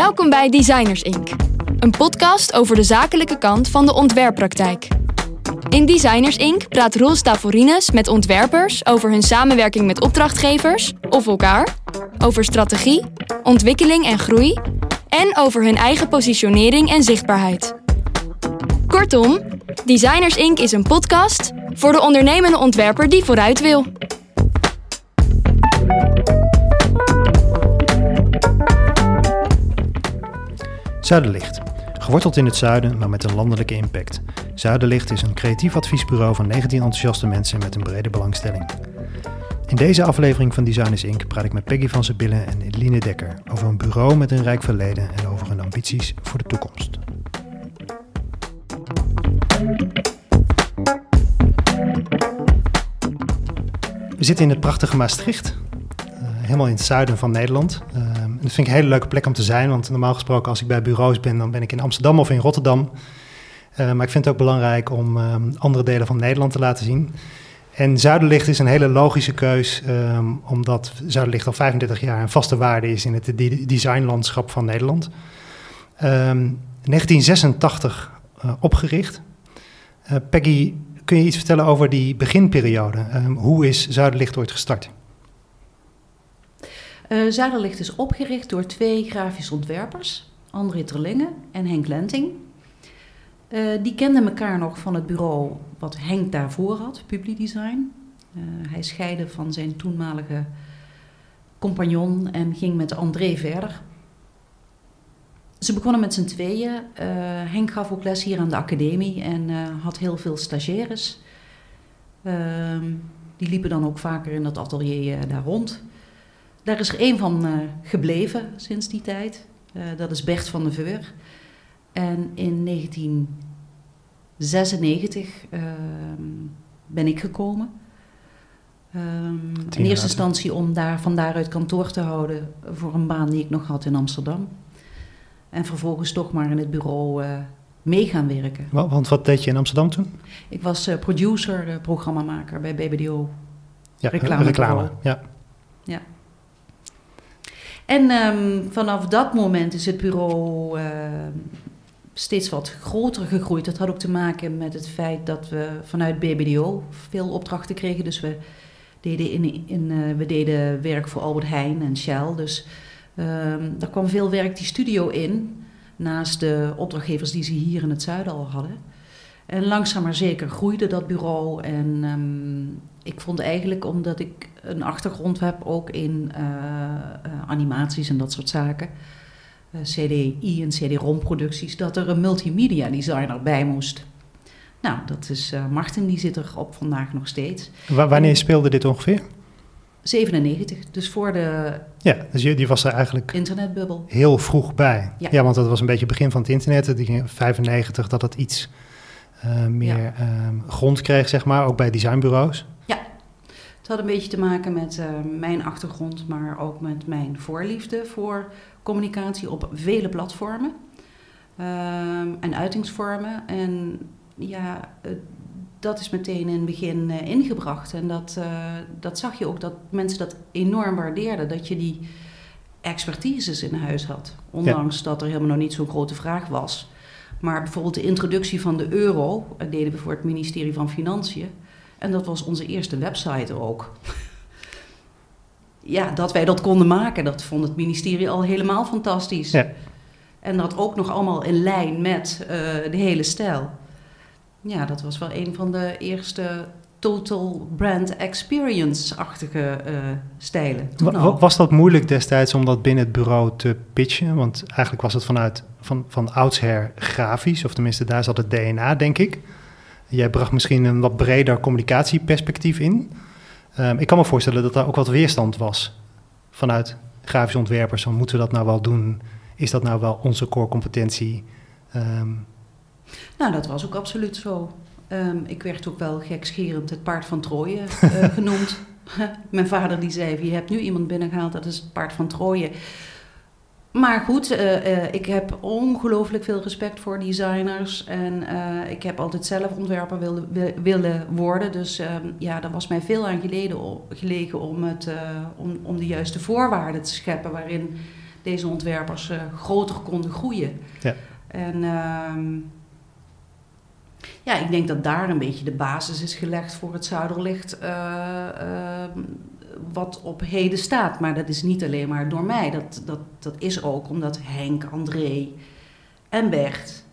Welkom bij Designers Inc., een podcast over de zakelijke kant van de ontwerppraktijk. In Designers Inc. praat Roel Stavorines met ontwerpers over hun samenwerking met opdrachtgevers of elkaar, over strategie, ontwikkeling en groei en over hun eigen positionering en zichtbaarheid. Kortom, Designers Inc. is een podcast voor de ondernemende ontwerper die vooruit wil. Zuiderlicht. Geworteld in het zuiden, maar met een landelijke impact. Zuiderlicht is een creatief adviesbureau van 19 enthousiaste mensen met een brede belangstelling. In deze aflevering van Designers Inc. praat ik met Peggy van Zebillen en Eline Dekker over een bureau met een rijk verleden en over hun ambities voor de toekomst. We zitten in het prachtige Maastricht, uh, helemaal in het zuiden van Nederland. Uh, dat vind ik een hele leuke plek om te zijn, want normaal gesproken als ik bij bureaus ben, dan ben ik in Amsterdam of in Rotterdam. Uh, maar ik vind het ook belangrijk om um, andere delen van Nederland te laten zien. En Zuiderlicht is een hele logische keus, um, omdat Zuiderlicht al 35 jaar een vaste waarde is in het designlandschap van Nederland. Um, 1986 uh, opgericht. Uh, Peggy, kun je iets vertellen over die beginperiode? Hoe is Zuiderlicht ooit gestart? Uh, is opgericht door twee grafisch ontwerpers, André Terlingen en Henk Lenting. Uh, die kenden elkaar nog van het bureau wat Henk daarvoor had, Publidesign. Uh, hij scheidde van zijn toenmalige compagnon en ging met André verder. Ze begonnen met z'n tweeën. Henk gaf ook les hier aan de academie en had heel veel stagiaires. Ehm, die liepen dan ook vaker in dat atelier daar rond. Daar is er één van gebleven sinds die tijd. dat is Bert van de Veur. En in 1996 uh, ben ik gekomen. Um, in eerste instantie om daar, van daaruit kantoor te houden voor een baan die ik nog had in Amsterdam. En vervolgens toch maar in het bureau uh, mee gaan werken. Want wat deed je in Amsterdam toen? Ik was producer, programmamaker bij BBDO. Ja, reclame. reclame ja. ja. En um, vanaf dat moment is het bureau uh, steeds wat groter gegroeid. Dat had ook te maken met het feit dat we vanuit BBDO veel opdrachten kregen. Dus we deden, in, in, uh, we deden werk voor Albert Heijn en Shell. Dus um, daar kwam veel werk die studio in. Naast de opdrachtgevers die ze hier in het zuiden al hadden. En langzaam maar zeker groeide dat bureau. En ik vond eigenlijk, omdat ik een achtergrond heb ook in uh, uh, animaties en dat soort zaken, uh, CDI en CD-ROM producties, dat er een multimedia designer bij moest. Nou, dat is Martin, die zit er op vandaag nog steeds. W wanneer speelde dit ongeveer? 97, dus voor de. Ja, dus die was er eigenlijk. Internetbubbel. Heel vroeg bij. Ja. ja, want dat was een beetje het begin van het internet. Die ging 95 dat het iets uh, meer ja. um, grond kreeg, zeg maar, ook bij designbureaus. Had een beetje te maken met uh, mijn achtergrond, maar ook met mijn voorliefde voor communicatie op vele platformen um, en uitingsvormen. En ja, uh, dat is meteen in het begin uh, ingebracht. En dat, dat zag je ook, dat mensen dat enorm waardeerden. Dat je die expertises in huis had. Ondanks ja. dat er helemaal nog niet zo'n grote vraag was. Maar bijvoorbeeld de introductie van de euro dat deden we voor het ministerie van Financiën. En dat was onze eerste website ook. ja, dat wij dat konden maken, dat vond het ministerie al helemaal fantastisch. Ja. En dat ook nog allemaal in lijn met uh, de hele stijl. Ja, dat was wel een van de eerste total brand experience-achtige uh, stijlen. Was dat moeilijk destijds om dat binnen het bureau te pitchen? Want eigenlijk was het vanuit van, van oudsher grafisch, of tenminste daar zat het DNA, denk ik. Jij bracht misschien een wat breder communicatieperspectief in. Um, ik kan me voorstellen dat daar ook wat weerstand was vanuit grafisch ontwerpers. Van, moeten we dat nou wel doen? Is dat nou wel onze core competentie? Um, nou, dat was ook absoluut zo. Um, ik werd ook wel gekscherend het paard van Troje uh, genoemd. Mijn vader die zei, je hebt nu iemand binnengehaald, dat is het paard van Troje. Maar goed, uh, uh, ik heb ongelooflijk veel respect voor designers. En uh, ik heb altijd zelf ontwerper wilde, willen worden. Dus um, ja, er was mij veel aan geleden, gelegen om, het, om, om de juiste voorwaarden te scheppen... waarin deze ontwerpers groter konden groeien. Ja. En ehm, ja, ik denk dat daar een beetje de basis is gelegd voor het Zuiderlicht. Wat op heden staat. Maar dat is niet alleen maar door mij. Dat, dat, dat is ook omdat Henk, André en Bert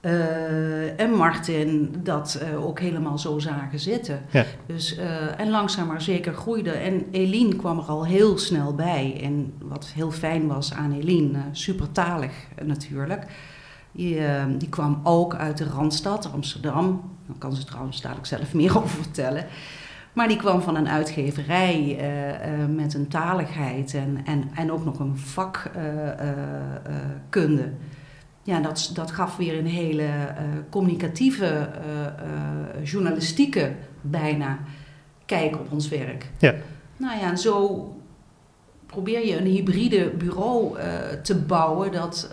uh, en Martin dat uh, ook helemaal zo zagen zitten. Ja. Dus, uh, en langzaam maar zeker groeide. En Eline kwam er al heel snel bij. En wat heel fijn was aan Eline, supertalig natuurlijk. Die, die kwam ook uit de Randstad, Amsterdam. Daar kan ze trouwens dadelijk zelf meer over vertellen. Maar die kwam van een uitgeverij uh, uh, met een taligheid en, en, en ook nog een vakkunde. Uh, ja, dat, dat gaf weer een hele communicatieve, journalistieke bijna kijk op ons werk. Ja. Nou ja, en zo probeer je een hybride bureau te bouwen dat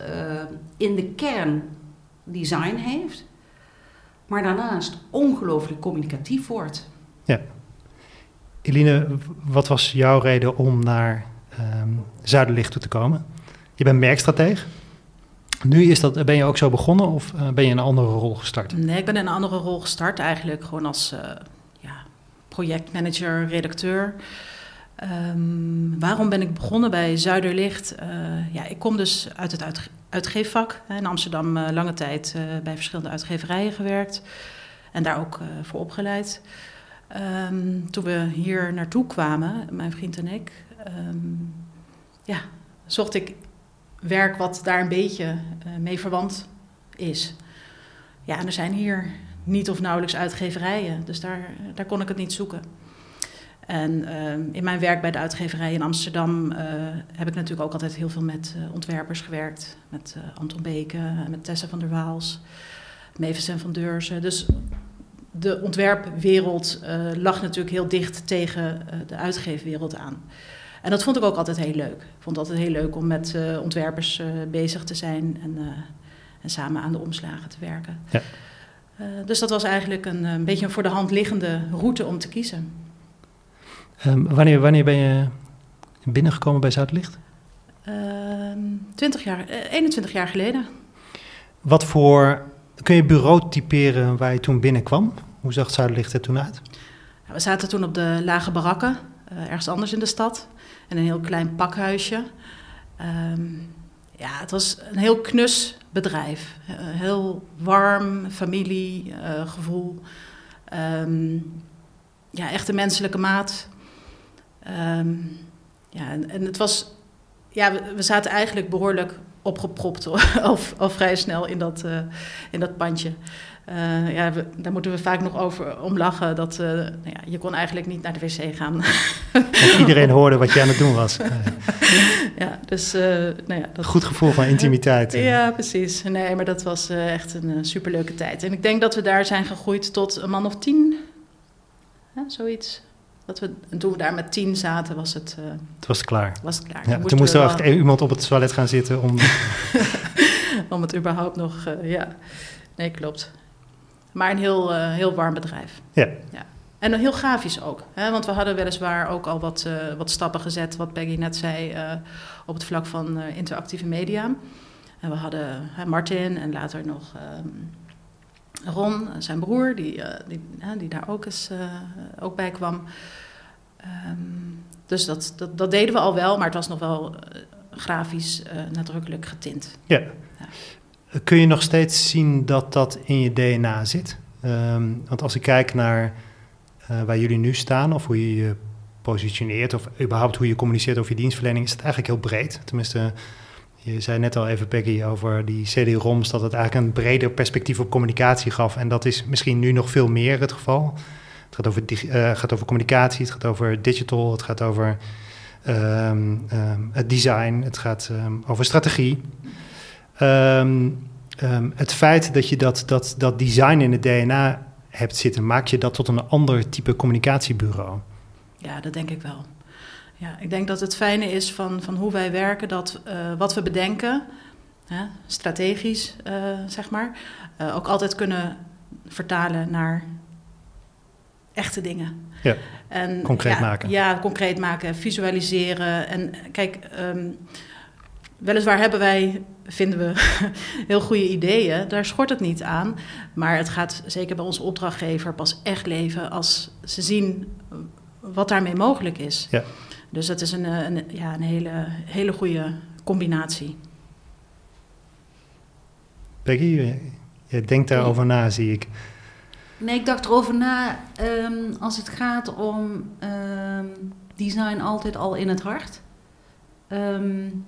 in de kern design heeft, maar daarnaast ongelooflijk communicatief wordt. Ja. Eline, wat was jouw reden om naar um, Zuiderlicht toe te komen? Je bent merkstrateeg. Nu is dat, ben je ook zo begonnen of uh, ben je in een andere rol gestart? Nee, ik ben in een andere rol gestart eigenlijk gewoon als uh, ja, projectmanager, redacteur. Um, waarom ben ik begonnen bij Zuiderlicht? Uh, ja, ik kom dus uit het uitge uitgeefvak. In Amsterdam lange tijd bij verschillende uitgeverijen gewerkt en daar ook voor opgeleid. Um, toen we hier naartoe kwamen, mijn vriend en ik, um, ja, zocht ik werk wat daar een beetje uh, mee verwant is. Ja, en er zijn hier niet of nauwelijks uitgeverijen, dus daar, daar kon ik het niet zoeken. En um, in mijn werk bij de uitgeverij in Amsterdam uh, heb ik natuurlijk ook altijd heel veel met uh, ontwerpers gewerkt. Met Anton Beke, met Tessa van der Waals, Mavis en van Deurzen. Dus de ontwerpwereld uh, lag natuurlijk heel dicht tegen uh, de uitgeefwereld aan. En dat vond ik ook altijd heel leuk. Ik vond het altijd heel leuk om met uh, ontwerpers bezig te zijn en, en, samen aan de omslagen te werken. Ja. dus dat was eigenlijk een, een, beetje een voor de hand liggende route om te kiezen. Um, wanneer, wanneer ben je binnengekomen bij Zuidlicht? 20 Ehm, jaar, 21 jaar geleden. Wat voor Kun je bureau typeren waar je toen binnenkwam? Hoe zag Zuiderlicht er toen uit? We zaten toen op de lage barakken, uh, ergens anders in de stad. In een heel klein pakhuisje. Um, ja, het was een heel knus bedrijf. Uh, heel warm, familiegevoel. Uh, um, ja, echt een menselijke maat. Um, ja, en, het was... Ja, we zaten eigenlijk behoorlijk opgepropt al, al vrij snel in dat, uh, in dat pandje. Uh, ja, we, daar moeten we vaak nog over om lachen. Dat, uh, nou ja, je kon eigenlijk niet naar de wc gaan. Iedereen hoorde wat je aan het doen was. ja, dus... nou ja, dat, Goed gevoel van intimiteit. ja, precies. Nee, maar dat was echt een superleuke tijd. En ik denk dat we daar zijn gegroeid tot een man of tien. zoiets. Dat we, en toen we daar met tien zaten, was het... Uh, het was klaar. Was het klaar. Ja, toen, toen moest er wel... echt iemand op het toilet gaan zitten om... om het überhaupt nog... Uh, ja, nee, klopt. Maar een heel, uh, heel warm bedrijf. Ja. ja. En heel grafisch ook. Hè? Want we hadden weliswaar ook al wat, wat stappen gezet, wat Peggy net zei, op het vlak van interactieve media. En we hadden Martin en later nog... Um, Ron, zijn broer, die, uh, die, die daar ook, eens, uh, ook bij kwam. Um, dus dat, dat, dat, deden we al wel, maar het was nog wel grafisch nadrukkelijk getint. Ja. ja. Kun je nog steeds zien dat dat in je DNA zit? Um, want als ik kijk naar waar jullie nu staan, of hoe je je positioneert, of überhaupt hoe je communiceert over je dienstverlening, is het eigenlijk heel breed. Tenminste, je zei net al even, Peggy, over die CD-ROMs, dat het eigenlijk een breder perspectief op communicatie gaf. En dat is misschien nu nog veel meer het geval. Het gaat over, uh, gaat over communicatie, het gaat over digital, het gaat over um, um, het design, het gaat um, over strategie. het feit dat je dat, dat, dat design in het DNA hebt zitten, maakt je dat tot een ander type communicatiebureau? Ja, dat denk ik wel. Ja, ik denk dat het fijne is van, van hoe wij werken, dat uh, wat we bedenken, hè, strategisch uh, zeg maar, uh, ook altijd kunnen vertalen naar echte dingen. Ja, en, concreet ja, maken. Ja, concreet maken, visualiseren. En kijk, um, weliswaar hebben wij, vinden we, heel goede ideeën. Daar schort het niet aan. Maar het gaat zeker bij onze opdrachtgever pas echt leven als ze zien wat daarmee mogelijk is. Ja. Dus dat is een, een, ja, een hele, hele goede combinatie. Peggy, jij denkt daarover na, zie ik. Nee, ik dacht erover na um, als het gaat om um, design altijd al in het hart. Um,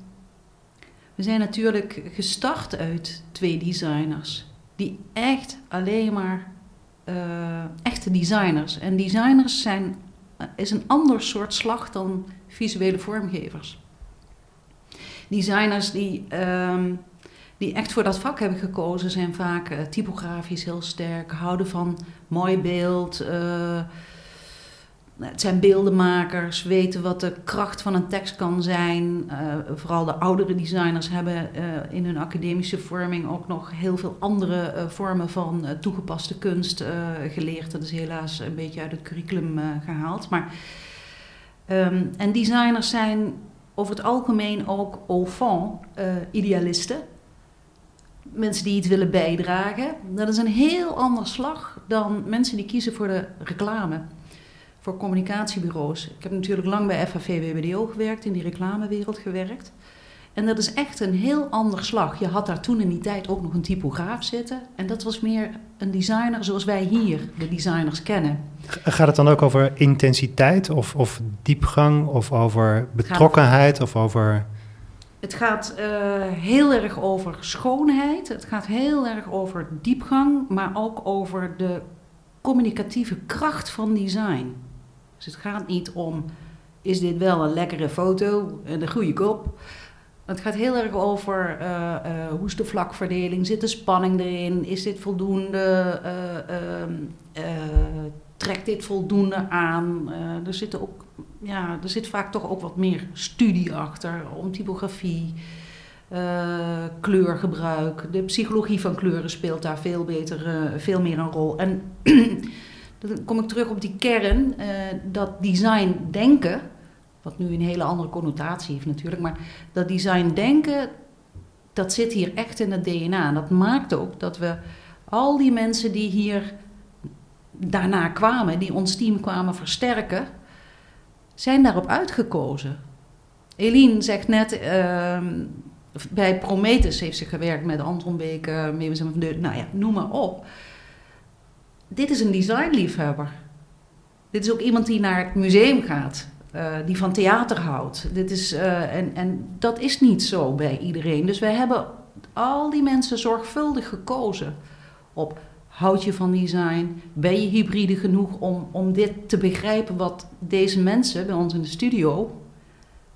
we zijn natuurlijk gestart uit twee designers die echt alleen maar uh, echte designers. En designers zijn, uh, is een ander soort slag dan visuele vormgevers. Designers die um, die echt voor dat vak hebben gekozen, zijn vaak uh, typografisch heel sterk, houden van mooi beeld. Uh, het zijn beeldenmakers, weten wat de kracht van een tekst kan zijn. Uh, vooral de oudere designers hebben in hun academische vorming ook nog heel veel andere vormen van toegepaste kunst geleerd. Dat is helaas een beetje uit het curriculum gehaald. Maar, um, en designers zijn over het algemeen ook au fond idealisten mensen die iets willen bijdragen. Dat is een heel ander slag dan mensen die kiezen voor de reclame. Voor communicatiebureaus. Ik heb natuurlijk lang bij FHV WBDO gewerkt, in die reclamewereld gewerkt. En dat is echt een heel ander slag. Je had daar toen in die tijd ook nog een typograaf zitten. En dat was meer een designer zoals wij hier de designers kennen. Gaat het dan ook over intensiteit of, of diepgang of over betrokkenheid of over... Het gaat uh, heel erg over schoonheid. Het gaat heel erg over diepgang, maar ook over de communicatieve kracht van design. Dus het gaat niet om: is dit wel een lekkere foto en een goede kop? Het gaat heel erg over uh, uh, hoe is de vlakverdeling, zit de spanning erin, is dit voldoende, trekt dit voldoende aan. er zitten ook ja, er zit vaak toch ook wat meer studie achter om typografie, uh, kleurgebruik. De psychologie van kleuren speelt daar veel, beter, uh, veel meer een rol. En dan kom ik terug op die kern, uh, dat design denken, wat nu een hele andere connotatie heeft natuurlijk, maar dat design denken, dat zit hier echt in het DNA. En dat maakt ook dat we al die mensen die hier daarna kwamen, die ons team kwamen versterken, zijn daarop uitgekozen. Eline zegt net, uh, bij Prometheus heeft ze gewerkt met Anton Beek, uh, nou ja, noem maar op. Dit is een designliefhebber. Dit is ook iemand die naar het museum gaat, uh, die van theater houdt. Dit is, uh, en, en dat is niet zo bij iedereen. Dus wij hebben al die mensen zorgvuldig gekozen op Houd je van design? Ben je hybride genoeg om, om dit te begrijpen wat deze mensen bij ons in de studio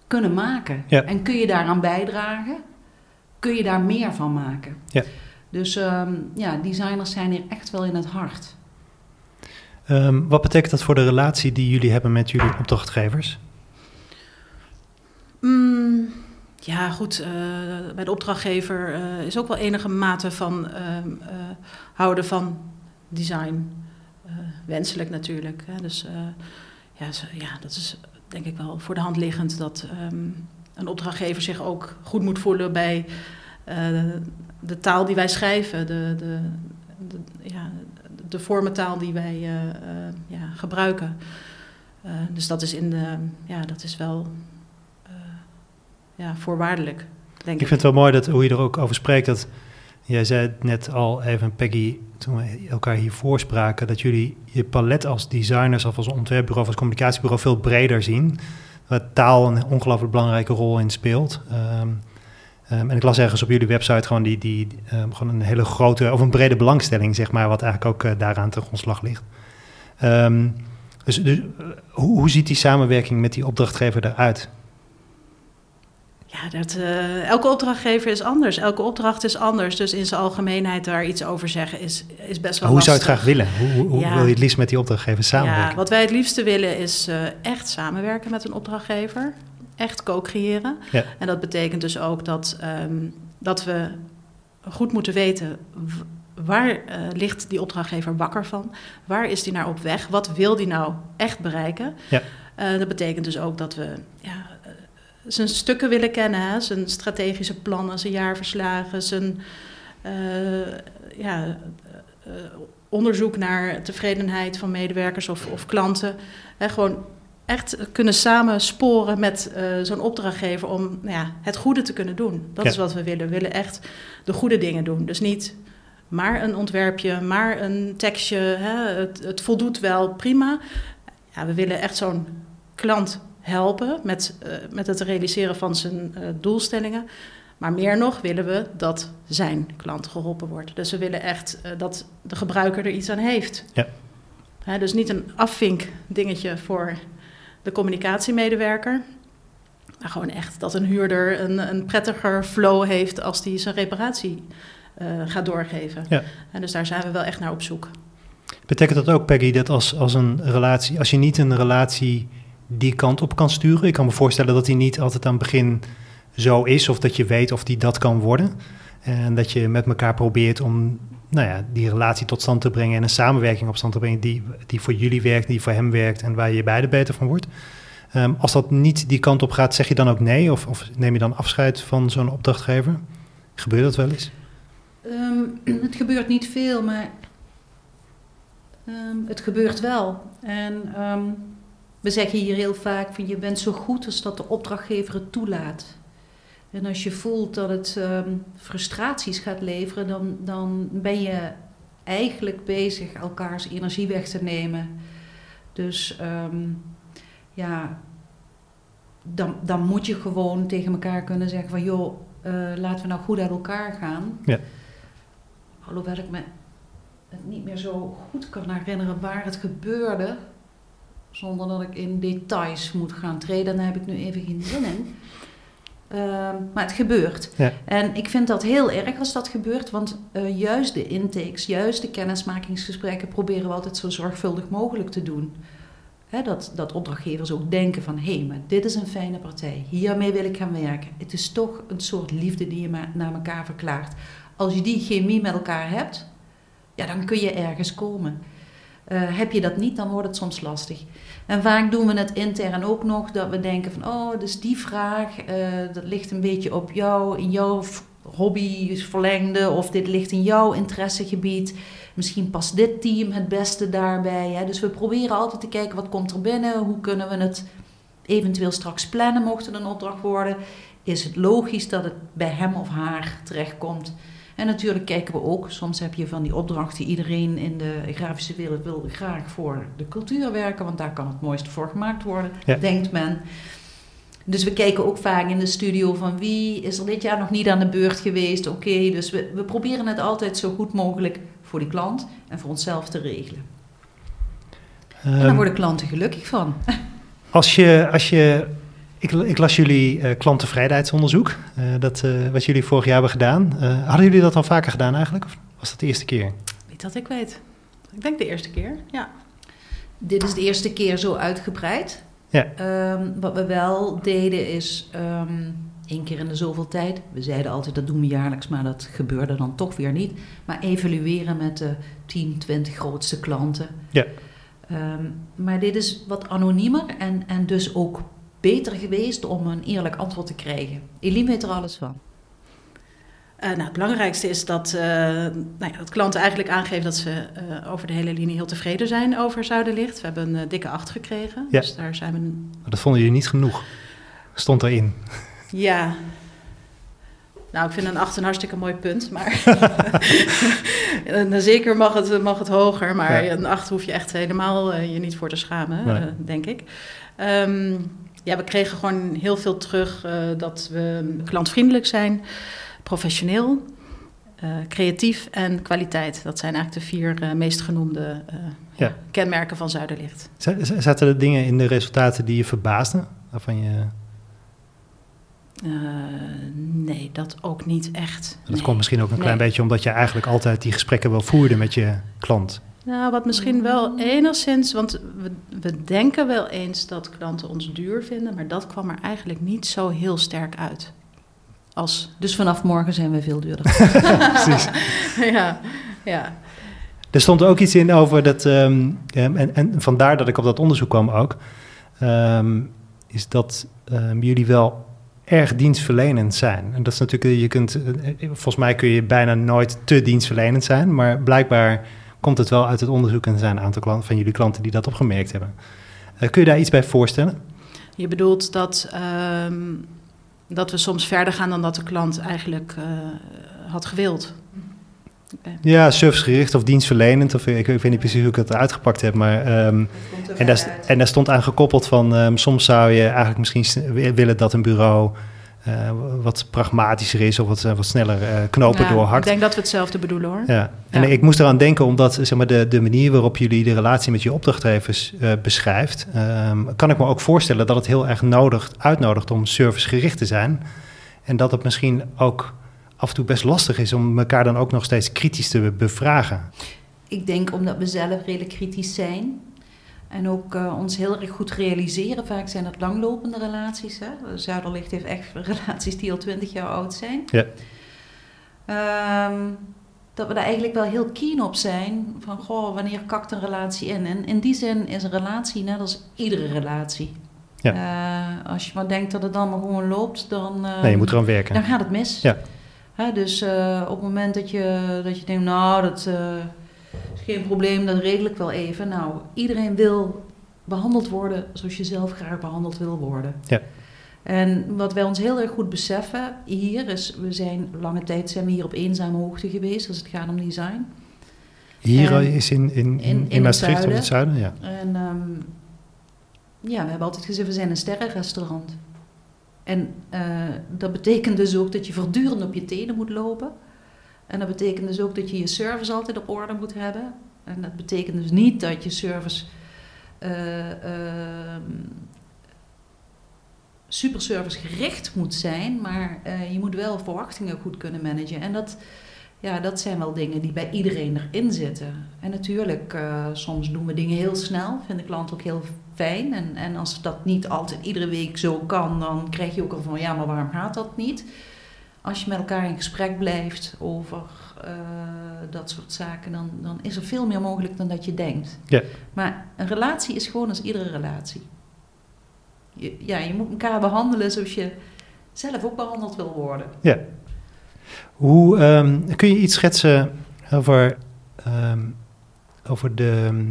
kunnen maken? Ja. En kun je daaraan bijdragen? Kun je daar meer van maken? Ja. Dus um, ja, designers zijn hier echt wel in het hart. Um, wat betekent dat voor de relatie die jullie hebben met jullie opdrachtgevers? Mm, ja, goed. Uh, bij de opdrachtgever uh, is ook wel enige mate van uh, houden van design. wenselijk natuurlijk. Hè. Dus ja, ja, dat is denk ik wel voor de hand liggend dat um, een opdrachtgever zich ook goed moet voelen bij de taal die wij schrijven, de, de, de, ja, de vormentaal die wij ja, gebruiken. dus dat is, in de, ja, dat is wel ja, voorwaardelijk. Denk ik, ik vind het wel mooi dat hoe je er ook over spreekt. Dat jij zei net al even, Peggy, toen we elkaar hier voorspraken, dat jullie je palet als designers of als ontwerpbureau of als communicatiebureau veel breder zien. Waar taal een ongelooflijk belangrijke rol in speelt. Um, um, en ik las ergens op jullie website gewoon, die, die, um, gewoon een hele grote of een brede belangstelling, zeg maar, wat eigenlijk ook uh, daaraan ten grondslag ligt. dus dus uh, hoe, hoe ziet die samenwerking met die opdrachtgever eruit? Ja, dat, uh, elke opdrachtgever is anders. Elke opdracht is anders. Dus in zijn algemeenheid daar iets over zeggen is, is best wel Hoe lastig. zou je het graag willen? Hoe, hoe ja. wil je het liefst met die opdrachtgever samenwerken? Ja, wat wij het liefste willen is uh, echt samenwerken met een opdrachtgever. Echt co-creëren. Ja. En dat betekent dus ook dat, um, dat we goed moeten weten... waar uh, ligt die opdrachtgever wakker van? Waar is die naar op weg? Wat wil die nou echt bereiken? Ja. dat betekent dus ook dat we... Ja, zijn stukken willen kennen. Hè? Zijn strategische plannen, zijn jaarverslagen, zijn uh, ja, onderzoek naar tevredenheid van medewerkers of, of klanten. Hè? Gewoon echt kunnen samen sporen met uh, zo'n opdrachtgever om nou ja, het goede te kunnen doen. Dat Ja. is wat we willen. We willen echt de goede dingen doen. Dus niet maar een ontwerpje, maar een tekstje. Hè? Het, het voldoet wel, prima. Ja, we willen echt zo'n klant helpen met, uh, met het realiseren van zijn uh, doelstellingen. Maar meer nog willen we dat zijn klant geholpen wordt. Dus we willen echt dat de gebruiker er iets aan heeft. Ja. Dus niet een afvink dingetje voor de communicatiemedewerker. Maar gewoon echt dat een huurder een, een prettiger flow heeft als die zijn reparatie uh, gaat doorgeven. Ja. En dus daar zijn we wel echt naar op zoek. Betekent dat ook, Peggy, dat als, als een relatie, als je niet een relatie die kant op kan sturen, ik kan me voorstellen dat die niet altijd aan het begin zo is, of dat je weet of die dat kan worden. En dat je met elkaar probeert om nou ja, die relatie tot stand te brengen en een samenwerking op stand te brengen die, die voor jullie werkt, die voor hem werkt en waar je beide beter van wordt. Um, als dat niet die kant op gaat, zeg je dan ook nee? Of, of neem je dan afscheid van zo'n opdrachtgever? Gebeurt dat wel eens? Um, het gebeurt niet veel, maar um, het gebeurt wel. En we zeggen hier heel vaak van je bent zo goed als dat de opdrachtgever het toelaat. En als je voelt dat het um, frustraties gaat leveren, dan, dan ben je eigenlijk bezig elkaars energie weg te nemen. Dus um, ja, dan, dan moet je gewoon tegen elkaar kunnen zeggen van joh, uh, laten we nou goed uit elkaar gaan. Ja. Alhoewel ik me het niet meer zo goed kan herinneren waar het gebeurde. Zonder dat ik in details moet gaan treden. Daar heb ik nu even geen zin in. Uh, maar het gebeurt. Ja. En ik vind dat heel erg als dat gebeurt. Want uh, juist de intakes, juist de kennismakingsgesprekken... proberen we altijd zo zorgvuldig mogelijk te doen. Hè, dat, dat opdrachtgevers ook denken van... hé, hey, maar dit is een fijne partij. Hiermee wil ik gaan werken. Het is toch een soort liefde die je naar elkaar verklaart. Als je die chemie met elkaar hebt... ja, dan kun je ergens komen. Uh, heb je dat niet, dan wordt het soms lastig. En vaak doen we het intern ook nog dat we denken van, oh, dus die vraag, uh, dat ligt een beetje op jou, in jouw hobby verlengde, of dit ligt in jouw interessegebied. Misschien past dit team het beste daarbij. Hè? Dus we proberen altijd te kijken, wat komt er binnen? Hoe kunnen we het eventueel straks plannen, mocht het een opdracht worden? Is het logisch dat het bij hem of haar terechtkomt? En natuurlijk kijken we ook, soms heb je van die opdrachten, iedereen in de grafische wereld wil graag voor de cultuur werken, want daar kan het mooiste voor gemaakt worden, Ja. denkt men. Dus we kijken ook vaak in de studio van wie is er dit jaar nog niet aan de beurt geweest. Oké, dus we, we proberen het altijd zo goed mogelijk voor die klant en voor onszelf te regelen. en daar Um, worden klanten gelukkig van. als je, als je ik, ik, las jullie uh, klanttevredenheidsonderzoek, uh, dat, uh, wat jullie vorig jaar hebben gedaan. Hadden jullie dat al vaker gedaan eigenlijk? Of was dat de eerste keer? Niet dat ik weet. Ik denk de eerste keer, ja. Dit is de eerste keer zo uitgebreid. Ja. Um, wat we wel deden is um, één keer in de zoveel tijd. We zeiden altijd dat doen we jaarlijks, maar dat gebeurde dan toch weer niet. Maar evalueren met de 10, 20 grootste klanten. Ja. Um, maar dit is wat anoniemer en, en dus ook beter geweest om een eerlijk antwoord te krijgen. Eline weet er alles van. Uh, nou, het belangrijkste is dat, uh, nou ja, dat klanten eigenlijk aangeven dat ze uh, over de hele linie heel tevreden zijn over Zuiderlicht. We hebben een dikke 8 gekregen, ja. dus daar zijn we... Een... Maar dat vonden jullie niet genoeg, stond erin. Ja, nou, ik vind een 8 een hartstikke mooi punt, maar zeker mag het, mag het hoger, maar ja. een 8 hoef je echt helemaal je niet voor te schamen, nee. denk ik. Um, ja, we kregen gewoon heel veel terug uh, dat we klantvriendelijk zijn, professioneel, uh, creatief en kwaliteit. Dat zijn eigenlijk de vier uh, meest genoemde ja. kenmerken van Zuiderlicht. Zaten er dingen in de resultaten die je verbaasden? Waarvan je... nee, dat ook niet echt. Dat nee. komt misschien ook een klein nee. beetje omdat je eigenlijk altijd die gesprekken wel voerde met je klant. Nou, wat misschien wel enigszins, want we, we, denken wel eens dat klanten ons duur vinden, maar dat kwam er eigenlijk niet zo heel sterk uit. Als... Dus vanaf morgen zijn we veel duurder. Precies. ja, ja. Er stond ook iets in over dat, um, en, en vandaar dat ik op dat onderzoek kwam ook, um, is dat um, jullie wel erg dienstverlenend zijn. En dat is natuurlijk, je kunt, volgens mij kun je bijna nooit te dienstverlenend zijn, maar blijkbaar komt het wel uit het onderzoek en er zijn een aantal klanten, van jullie klanten die dat opgemerkt hebben. kun je daar iets bij voorstellen? Je bedoelt dat, ehm, dat we soms verder gaan dan dat de klant eigenlijk had gewild. Ja, servicegericht of dienstverlenend. Of, ik, weet niet precies hoe ik het uitgepakt heb. Maar, um, en, daar, en daar stond aan gekoppeld van... Um, soms zou je eigenlijk misschien willen dat een bureau... Uh, wat pragmatischer is of wat, wat sneller uh, knopen ja, doorhakt. Ik denk dat we hetzelfde bedoelen hoor. Ja. En ja. ik moest eraan denken omdat zeg maar, de, de manier waarop jullie de relatie met je opdrachtgevers uh, beschrijft... Um, kan ik me ook voorstellen dat het heel erg nodig, uitnodigt om servicegericht te zijn. En dat het misschien ook af en toe best lastig is om elkaar dan ook nog steeds kritisch te bevragen. Ik denk omdat we zelf redelijk kritisch zijn. En ook uh, ons heel erg goed realiseren. Vaak zijn het langlopende relaties. Hè? Zuiderlicht heeft echt relaties die al twintig jaar oud zijn. Ja. Um, dat we daar eigenlijk wel heel keen op zijn. Van, goh, wanneer kakt een relatie in? En in die zin is een relatie net als iedere relatie. Ja. Uh, als je maar denkt dat het allemaal gewoon loopt, dan... Uh, nee, je moet eraan werken. Dan gaat het mis. Ja dus uh, op het moment dat je, dat je denkt, nou, dat is geen probleem, dat regel ik wel even. Nou, iedereen wil behandeld worden zoals je zelf graag behandeld wil worden. Ja. En wat wij ons heel erg goed beseffen hier is, we zijn lange tijd zijn we hier op eenzame hoogte geweest als het gaat om design. Hier en, is in, in, in, in, Maastricht of het zuiden, ja. En um, ja, we hebben altijd gezegd, we zijn een sterrenrestaurant. En uh, dat betekent dus ook dat je voortdurend op je tenen moet lopen. En dat betekent dus ook dat je je service altijd op orde moet hebben. En dat betekent dus niet dat je service uh, uh, super service gericht moet zijn, maar je moet wel verwachtingen goed kunnen managen. En dat, ja, dat zijn wel dingen die bij iedereen erin zitten. En natuurlijk, soms doen we dingen heel snel, vinden klanten ook heel fijn. En, en als dat niet altijd iedere week zo kan, dan krijg je ook al van ja, maar waarom gaat dat niet? Als je met elkaar in gesprek blijft over uh, dat soort zaken, dan, dan is er veel meer mogelijk dan dat je denkt. Ja. Maar een relatie is gewoon als iedere relatie. Je, ja, je moet elkaar behandelen zoals je zelf ook behandeld wil worden. Ja. Hoe um, kun je iets schetsen over, um, over de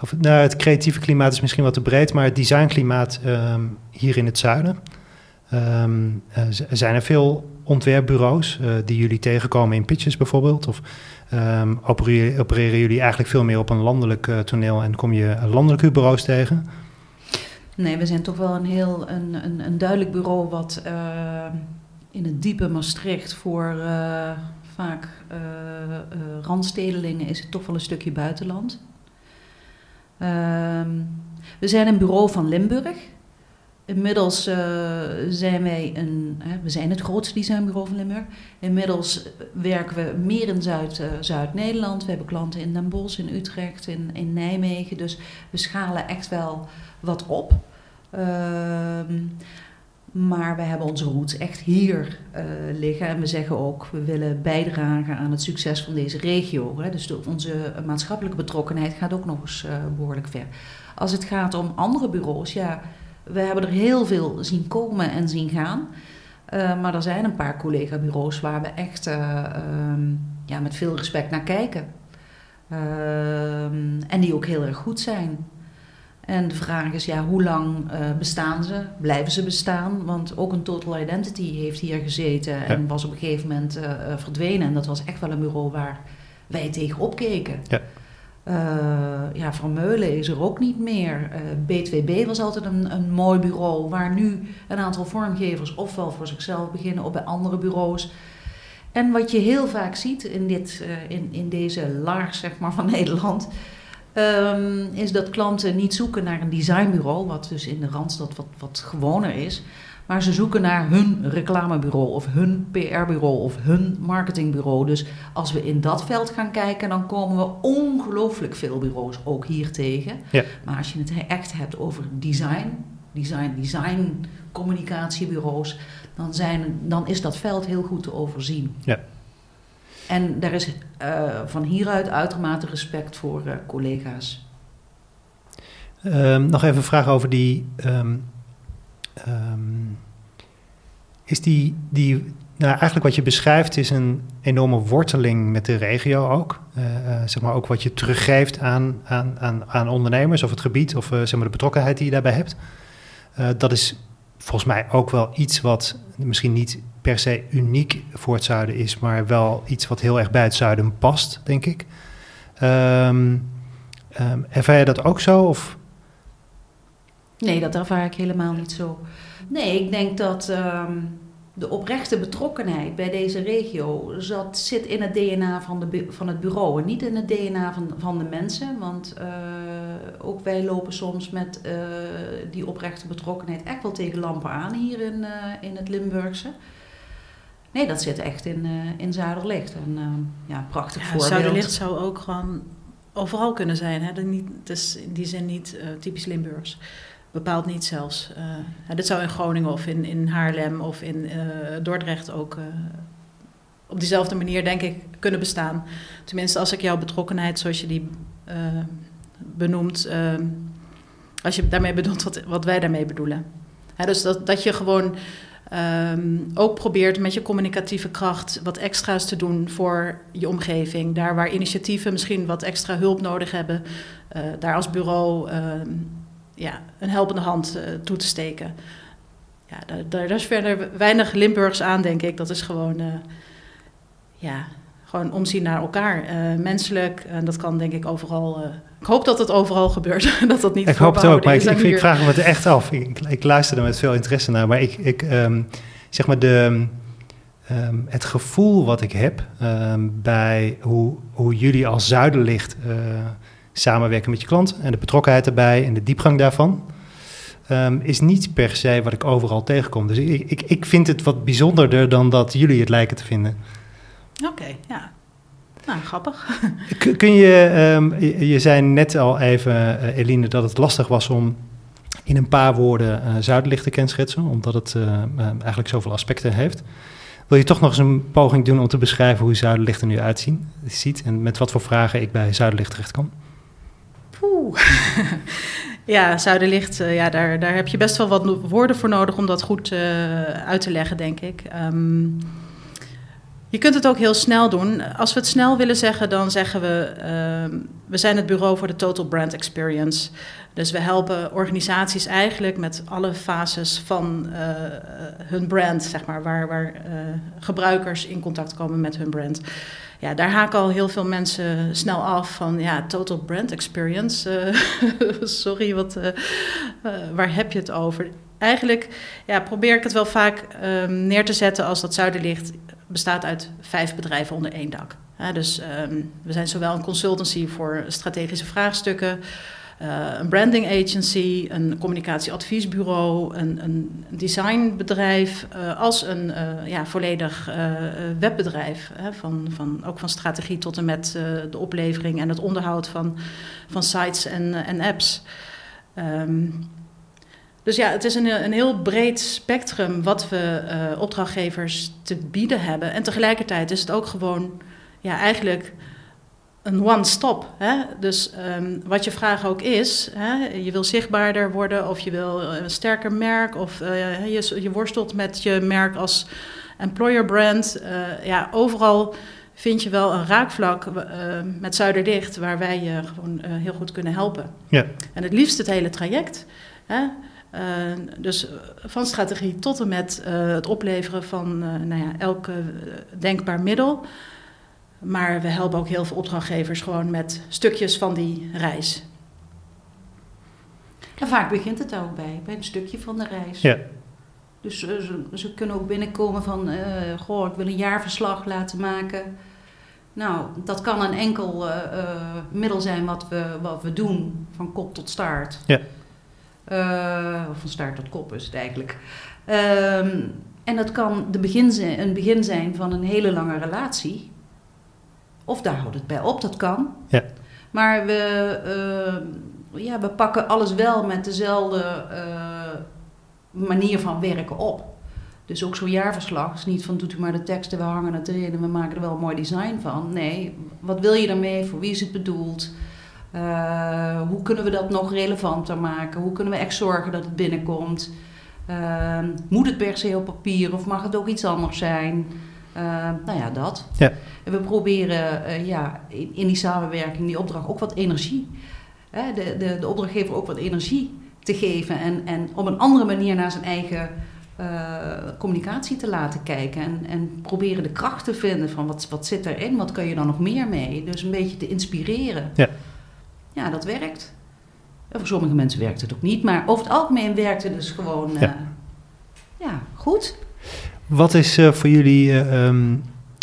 of, nou, het creatieve klimaat is misschien wat te breed, maar het designklimaat um, hier in het zuiden. Um, zijn er veel ontwerpbureaus uh, die jullie tegenkomen in pitches bijvoorbeeld? Of um, opereren, jullie eigenlijk veel meer op een landelijk uh, toneel en kom je landelijke bureaus tegen? Nee, we zijn toch wel een heel een, een, een duidelijk bureau wat in het diepe Maastricht voor vaak randstedelingen is het toch wel een stukje buitenland. Ehm, we zijn een bureau van Limburg. Inmiddels uh, zijn wij een, we zijn het grootste designbureau van Limburg. Inmiddels werken we meer in Zuid, uh, Zuid-Nederland. we hebben klanten in Den Bosch, in Utrecht, in, in Nijmegen. Dus we schalen echt wel wat op. Uh, maar we hebben onze roots echt hier uh, liggen. En we zeggen ook, we willen bijdragen aan het succes van deze regio. Hè. Dus onze maatschappelijke betrokkenheid gaat ook nog eens behoorlijk ver. Als het gaat om andere bureaus, ja, we hebben er heel veel zien komen en zien gaan. Uh, maar er zijn een paar collega-bureaus waar we echt um, ja, met veel respect naar kijken. Ehm, en die ook heel erg goed zijn. En de vraag is, ja, hoe lang uh, bestaan ze? Blijven ze bestaan? Want ook een Total Identity heeft hier gezeten en was op een gegeven moment verdwenen. En dat was echt wel een bureau waar wij tegen opkeken. Ja. Uh, ja, Van Meulen is er ook niet meer. B2B was altijd een, een mooi bureau waar nu een aantal vormgevers ofwel voor zichzelf beginnen of bij andere bureaus. En wat je heel vaak ziet in, dit, in, in deze laag zeg maar, van Nederland Um, is dat klanten niet zoeken naar een designbureau, wat dus in de Randstad wat, wat gewoner is. Maar ze zoeken naar hun reclamebureau of hun PR-bureau of hun marketingbureau. Dus als we in dat veld gaan kijken, dan komen we ongelooflijk veel bureaus ook hier tegen. Ja. Maar als je het echt hebt over design, design, design communicatiebureaus, dan, zijn, dan is dat veld heel goed te overzien. Ja. En daar is uh, van hieruit uitermate respect voor uh, collega's. Um, nog even een vraag over die. Um, um, is die, die nou, eigenlijk wat je beschrijft is een enorme worteling met de regio ook. Uh, uh, zeg maar ook wat je teruggeeft aan, aan, aan, aan ondernemers of het gebied of uh, zeg maar de betrokkenheid die je daarbij hebt. dat is volgens mij ook wel iets wat misschien niet per se uniek voor het zuiden is, maar wel iets wat heel erg bij het zuiden past, denk ik. Um, um, je dat ook zo? Of? Nee, dat ervaar ik helemaal niet zo. Nee, ik denk dat um, de oprechte betrokkenheid bij deze regio zat, zit in het DNA van, de, van het bureau en niet in het DNA van, van de mensen. Want uh, ook wij lopen soms met uh, die oprechte betrokkenheid echt wel tegen lampen aan hier in, uh, in het Limburgse. Nee, dat zit echt in, in Zuiderlicht. En ja, prachtig ja, voorbeeld. Zuiderlicht zou ook gewoon overal kunnen zijn. Hè? Niet, het is in die zin niet typisch Limburgs bepaald niet zelfs. Uh, dit zou in Groningen of in, in Haarlem of in uh, Dordrecht ook uh, op diezelfde manier, denk ik, kunnen bestaan. Tenminste, als ik jouw betrokkenheid, zoals je die benoemt, als je daarmee bedoelt wat, wat wij daarmee bedoelen. dus dat, dat je gewoon um, ook probeert met je communicatieve kracht wat extra's te doen voor je omgeving. Daar waar initiatieven misschien wat extra hulp nodig hebben, daar als bureau ja, een helpende hand uh, toe te steken. Ja, daar, daar, is verder weinig Limburgs aan, denk ik. Dat is gewoon, uh, ja, gewoon omzien naar elkaar. Uh, menselijk, en dat kan denk ik overal... ik hoop dat het overal gebeurt, dat dat niet Ik hoop het ook, maar ik, ik, ik, vraag me het echt af. Ik, ik luister er met veel interesse naar, maar ik, ik um, zeg maar de... Um, het gevoel wat ik heb um, bij hoe, hoe jullie als Zuiderlicht uh, samenwerken met je klant en de betrokkenheid erbij en de diepgang daarvan. Um, is niet per se wat ik overal tegenkom. Dus ik, ik, ik vind het wat bijzonderder dan dat jullie het lijken te vinden. Oké, okay, ja. Nou, grappig. Kun je, um, je, je, zei net al even, uh, Eline, dat het lastig was om in een paar woorden uh, Zuidlicht te kenschetsen, omdat het uh, eigenlijk zoveel aspecten heeft. Wil je toch nog eens een poging doen om te beschrijven hoe Zuiderlicht er nu uitzien, ziet en met wat voor vragen ik bij Zuiderlicht terecht kan? Poeh. ja, Zuiderlicht, uh, ja, daar, daar heb je best wel wat woorden voor nodig om dat goed uh, uit te leggen, denk ik. Um, je kunt het ook heel snel doen. Als we het snel willen zeggen, dan zeggen we: uh, we zijn het bureau voor de Total Brand Experience. Dus we helpen organisaties eigenlijk met alle fases van uh, hun brand, zeg maar, waar, waar gebruikers in contact komen met hun brand ja, daar haken al heel veel mensen snel af van ja, total brand experience. Uh, sorry, wat, uh, uh, waar heb je het over? Eigenlijk ja, probeer ik het wel vaak um, neer te zetten als dat Zuiderlicht bestaat uit vijf bedrijven onder één dak. dus um, we zijn zowel een consultancy voor strategische vraagstukken. Uh, een branding agency, een communicatieadviesbureau, een, een designbedrijf, uh, als een uh, ja, volledig webbedrijf. Hè, van, van, ook van strategie tot en met de oplevering en het onderhoud van, van sites en, en apps. Um, dus ja, het is een, een heel breed spectrum wat we opdrachtgevers te bieden hebben. En tegelijkertijd is het ook gewoon ja, eigenlijk een one-stop. Dus um, wat je vraag ook is, hè, je wil zichtbaarder worden of je wil een sterker merk of uh, je, je, worstelt met je merk als employer brand. Uh, ja, overal vind je wel een raakvlak uh, met Zuiderdicht waar wij je gewoon heel goed kunnen helpen. Ja. En het liefst het hele traject. Hè? dus van strategie tot en met het opleveren van nou ja, elk denkbaar middel. Maar we helpen ook heel veel opdrachtgevers gewoon met stukjes van die reis. En vaak begint het ook bij, bij een stukje van de reis. Ja. Dus uh, ze, ze, kunnen ook binnenkomen van, uh, goh, ik wil een jaarverslag laten maken. Nou, dat kan een enkel uh, middel zijn wat we, wat we doen, van kop tot staart. Ja. of van staart tot kop is het eigenlijk. Um, en dat kan de begin, een begin zijn van een hele lange relatie. Of daar houdt het bij op, dat kan. Ja. Maar we, uh, ja, we pakken alles wel met dezelfde uh, manier van werken op. Dus ook zo'n jaarverslag is niet van doet u maar de teksten, we hangen het erin en we maken er wel een mooi design van. Nee, wat wil je daarmee? Voor wie is het bedoeld? Uh, hoe kunnen we dat nog relevanter maken? Hoe kunnen we echt zorgen dat het binnenkomt? Moet het per se op papier of mag het ook iets anders zijn? Ehm, nou ja, dat. Ja. En we proberen eh, ja, in, in die samenwerking, die opdracht, ook wat energie. Hè, de, de, de opdrachtgever ook wat energie te geven en, en op een andere manier naar zijn eigen eh, communicatie te laten kijken. En, en proberen de kracht te vinden van wat, wat zit erin, wat kun je dan nog meer mee. Dus een beetje te inspireren. Ja. Ja, dat werkt. En voor sommige mensen werkt het ook niet, maar over het algemeen werkt het dus gewoon Ja. ja. ja, goed. Wat is eh, voor jullie... eh, ehm,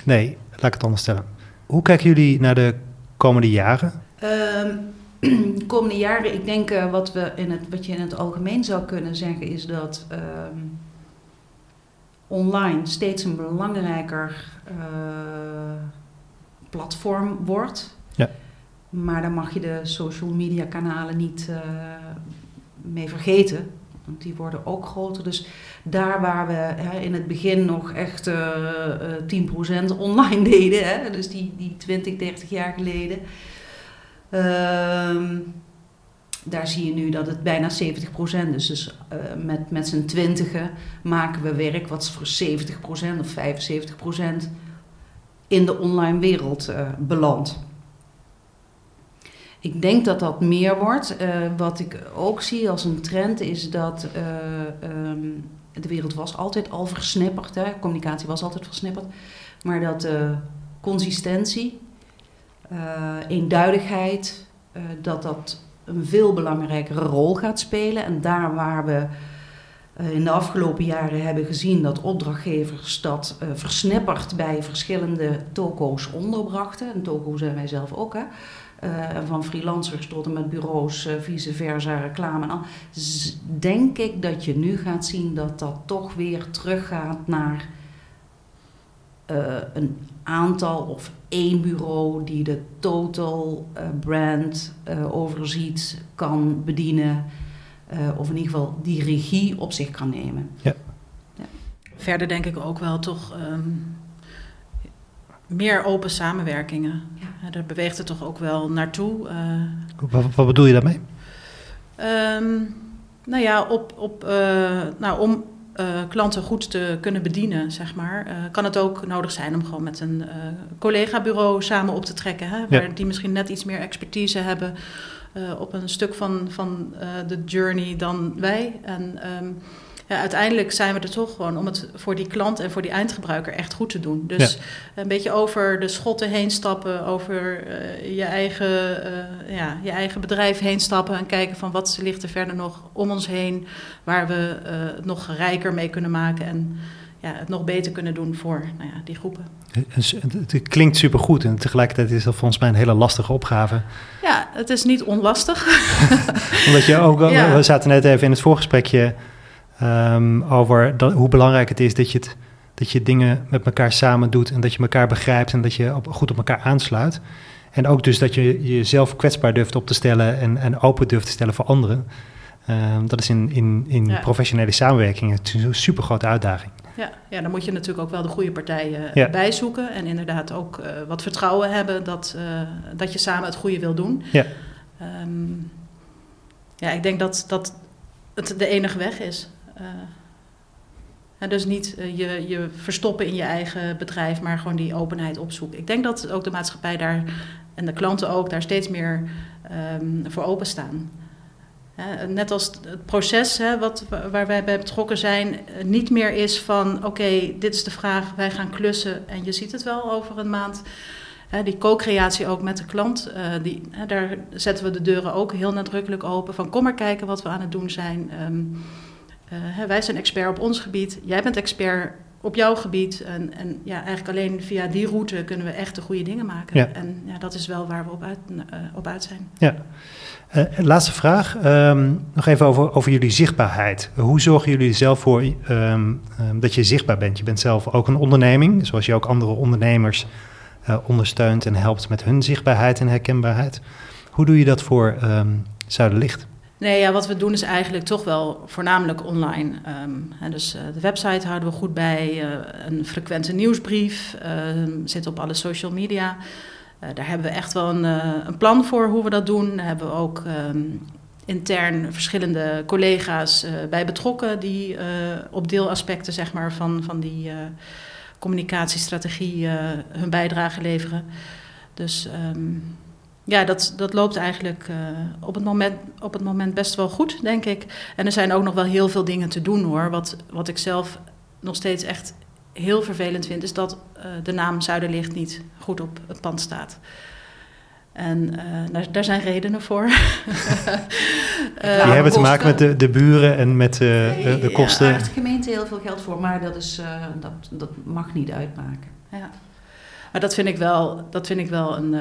nee, laat ik het anders stellen. Hoe kijken jullie naar de komende jaren? Ehm, de komende jaren, ik denk eh, wat, we in het, wat je in het algemeen zou kunnen zeggen, is dat ehm, online steeds een belangrijker platform wordt. Ja. Maar daar mag je de social media kanalen niet mee vergeten. Die worden ook groter. Dus daar waar we hè, in het begin nog echt eh, eh, 10% online deden, hè, dus die, die 20, 30 jaar geleden. Ehm, daar zie je nu dat het bijna 70% is. Dus eh, met, met z'n twintigen maken we werk wat voor 70% of 75% in de online wereld eh, belandt. Ik denk dat dat meer wordt. Eh, wat ik ook zie als een trend is dat eh, ehm, de wereld was altijd al versnipperd. Hè? Communicatie was altijd versnipperd. Maar dat de consistentie, eh, eenduidigheid, eh, dat dat een veel belangrijkere rol gaat spelen. En daar waar we eh, in de afgelopen jaren hebben gezien dat opdrachtgevers dat eh, versnipperd bij verschillende toko's onderbrachten. En toko zijn wij zelf ook, hè. Eh, en van freelancers tot en met bureaus, eh, vice versa, reclame en al. Z- denk ik dat je nu gaat zien dat dat toch weer teruggaat naar eh, een aantal of één bureau die de total eh, brand eh, overziet, kan bedienen. eh, of in ieder geval die regie op zich kan nemen. Verder denk ik ook wel toch ehm, meer open samenwerkingen. Ja. Daar beweegt het toch ook wel naartoe. eh. Wat, wat bedoel je daarmee? Ehm, nou ja, op, op, eh, nou, om eh, klanten goed te kunnen bedienen, zeg maar, eh, kan het ook nodig zijn om gewoon met een eh, collega-bureau samen op te trekken. Hè, waar die misschien net iets meer expertise hebben eh, op een stuk van, van eh, de journey dan wij. En ehm, ja, uiteindelijk zijn we er toch gewoon om het voor die klant en voor die eindgebruiker echt goed te doen. Dus een beetje over de schotten heen stappen, over eh, je, eigen, eh, ja, je eigen bedrijf heen stappen en kijken van wat ligt er verder nog om ons heen, waar we eh, het nog rijker mee kunnen maken en ja, het nog beter kunnen doen voor nou ja, die groepen. Het, klinkt supergoed en tegelijkertijd is dat volgens mij een hele lastige opgave. Ja, het is niet onlastig. Omdat je ook, Ja. we zaten net even in het voorgesprekje ehm, over dat, hoe belangrijk het is dat je, het, dat je dingen met elkaar samen doet en dat je elkaar begrijpt en dat je op, goed op elkaar aansluit. En ook dus dat je jezelf kwetsbaar durft op te stellen en, en open durft te stellen voor anderen. Ehm, dat is in, in, in Ja. professionele samenwerking een super grote uitdaging. Ja, ja, dan moet je natuurlijk ook wel de goede partijen Ja. bijzoeken. En inderdaad ook eh, wat vertrouwen hebben dat, eh, dat je samen het goede wil doen. Ja. Ehm, ja, ik denk dat dat het de enige weg is. Eh, dus niet eh, je, je verstoppen in je eigen bedrijf, maar gewoon die openheid opzoeken. Ik denk dat ook de maatschappij daar en de klanten ook daar steeds meer ehm, voor openstaan. Net als het proces hè, wat, waar wij bij betrokken zijn, eh, niet meer is van: oké, dit is de vraag, wij gaan klussen en je ziet het wel over een maand. Die co-creatie ook met de klant, die, daar zetten we de deuren ook heel nadrukkelijk open. Van kom maar kijken wat we aan het doen zijn. Ehm, eh, wij zijn expert op ons gebied, jij bent expert op jouw gebied. En, en ja, eigenlijk alleen via die route kunnen we echt de goede dingen maken. Ja. En ja, dat is wel waar we op uit, eh, op uit zijn. Ja. Eh, laatste vraag. Ehm, nog even over, over jullie zichtbaarheid. Hoe zorgen jullie er zelf voor ehm, ehm, dat je zichtbaar bent? Je bent zelf ook een onderneming, zoals je ook andere ondernemers ondersteunt en helpt met hun zichtbaarheid en herkenbaarheid. Hoe doe je dat voor Zuiderlicht? Nee, ja, wat we doen is eigenlijk toch wel voornamelijk online. Ehm, en dus eh, de website houden we goed bij, eh, een frequente nieuwsbrief, ehm, zit op alle social media. Eh, daar hebben we echt wel een, een plan voor hoe we dat doen. Daar hebben we ook ehm, intern verschillende collega's bij betrokken die op deelaspecten zeg maar, van, van die communicatiestrategie hun bijdrage leveren. Dus ja, dat, dat loopt eigenlijk uh, op, het moment, op het moment best wel goed, denk ik. En er zijn ook nog wel heel veel dingen te doen hoor. Wat, wat ik zelf nog steeds echt heel vervelend vind, is dat uh, de naam Zuiderlicht niet goed op het pand staat. En uh, daar, daar, zijn redenen voor. uh, Die hebben te maken met de, de buren en met de, de kosten. Daar heeft de gemeente heel veel geld voor, maar dat, is, dat, dat mag niet uitmaken. Ja. Maar dat vind ik wel, dat vind ik wel een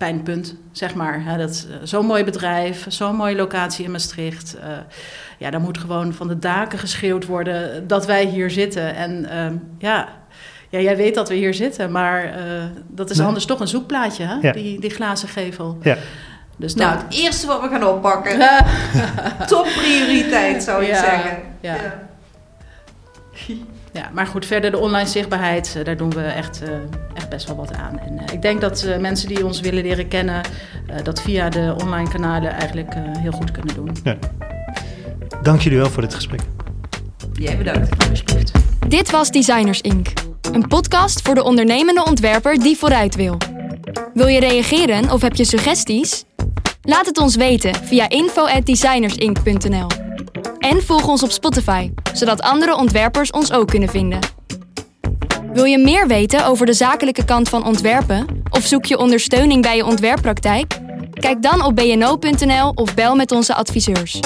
pijnpunt, zeg maar. Hè, dat, uh, zo'n mooi bedrijf, zo'n mooie locatie in Maastricht. Uh, ja, daar moet gewoon van de daken geschreeuwd worden dat wij hier zitten. En uh, ja, ja, jij weet dat we hier zitten, maar uh, dat is nee. anders toch een zoekplaatje, hè? Ja. Die, die glazen gevel. Ja. Dus nou, het eerste wat we gaan oppakken. Top prioriteit, zou je ja, zeggen. Ja. Ja, maar goed, verder de online zichtbaarheid, daar doen we echt, uh, echt best wel wat aan. En uh, ik denk dat mensen die ons willen leren kennen, dat via de online kanalen eigenlijk heel goed kunnen doen. Ja. Dank jullie wel voor dit gesprek. Jij bedankt. Alsjeblieft. Dit was Designers Inc. Een podcast voor de ondernemende ontwerper die vooruit wil. Wil je reageren of heb je suggesties? Laat het ons weten via info@designersinc.nl. En volg ons op Spotify, zodat andere ontwerpers ons ook kunnen vinden. Wil je meer weten over de zakelijke kant van ontwerpen of zoek je ondersteuning bij je ontwerppraktijk? Kijk dan op bno.nl of bel met onze adviseurs.